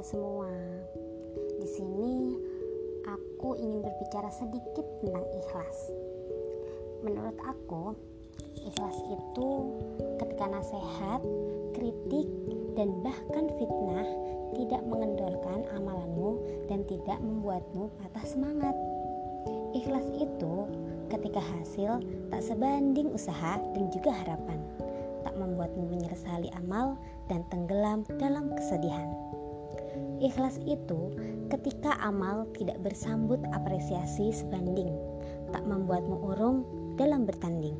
semua. Di sini aku ingin berbicara sedikit tentang ikhlas. Menurut aku, ikhlas itu ketika nasihat, kritik, dan bahkan fitnah tidak mengendorkan amalanmu dan tidak membuatmu patah semangat. Ikhlas itu ketika hasil tak sebanding usaha dan juga harapan tak membuatmu menyesali amal dan tenggelam dalam kesedihan. Ikhlas itu ketika amal tidak bersambut apresiasi sebanding, tak membuatmu urung dalam bertanding.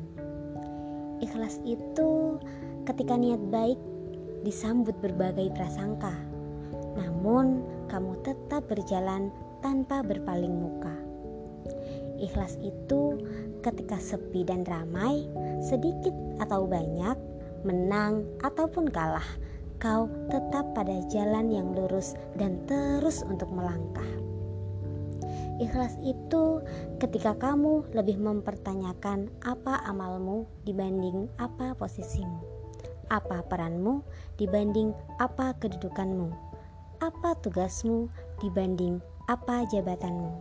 Ikhlas itu ketika niat baik disambut berbagai prasangka, namun kamu tetap berjalan tanpa berpaling muka. Ikhlas itu ketika sepi dan ramai, sedikit atau banyak, menang ataupun kalah, kau tetap pada jalan yang lurus dan terus untuk melangkah. Ikhlas itu ketika kamu lebih mempertanyakan apa amalmu dibanding apa posisimu, apa peranmu dibanding apa kedudukanmu, apa tugasmu dibanding apa jabatanmu.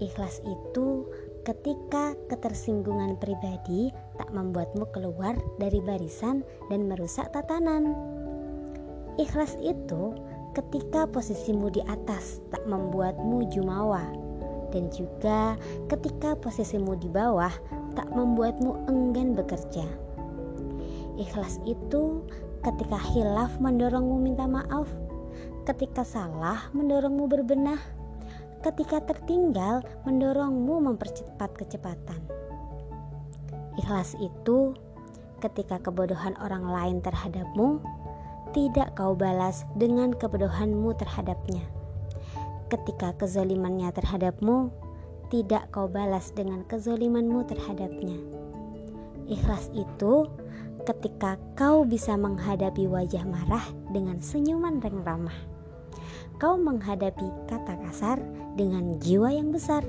Ikhlas itu ketika ketersinggungan pribadi tak membuatmu keluar dari barisan dan merusak tatanan. Ikhlas itu ketika posisimu di atas tak membuatmu jumawa dan juga ketika posisimu di bawah tak membuatmu enggan bekerja. Ikhlas itu ketika hilaf mendorongmu minta maaf, ketika salah mendorongmu berbenah, ketika tertinggal mendorongmu mempercepat kecepatan. Ikhlas itu ketika kebodohan orang lain terhadapmu tidak kau balas dengan kebodohanmu terhadapnya. Ketika kezalimannya terhadapmu, tidak kau balas dengan kezalimanmu terhadapnya. Ikhlas itu ketika kau bisa menghadapi wajah marah dengan senyuman yang ramah kau menghadapi kata kasar dengan jiwa yang besar.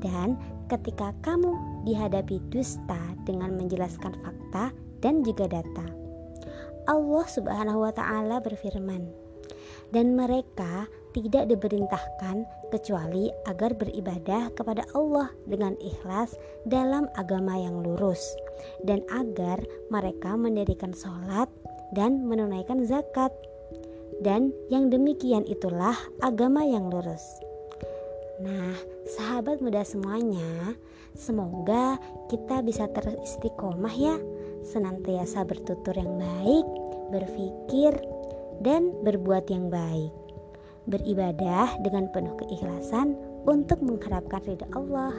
Dan ketika kamu dihadapi dusta dengan menjelaskan fakta dan juga data. Allah Subhanahu wa taala berfirman, "Dan mereka tidak diperintahkan kecuali agar beribadah kepada Allah dengan ikhlas dalam agama yang lurus dan agar mereka mendirikan sholat dan menunaikan zakat." Dan yang demikian itulah agama yang lurus. Nah, sahabat muda semuanya, semoga kita bisa teristiqomah ya, senantiasa bertutur yang baik, berpikir, dan berbuat yang baik. Beribadah dengan penuh keikhlasan untuk mengharapkan ridha Allah.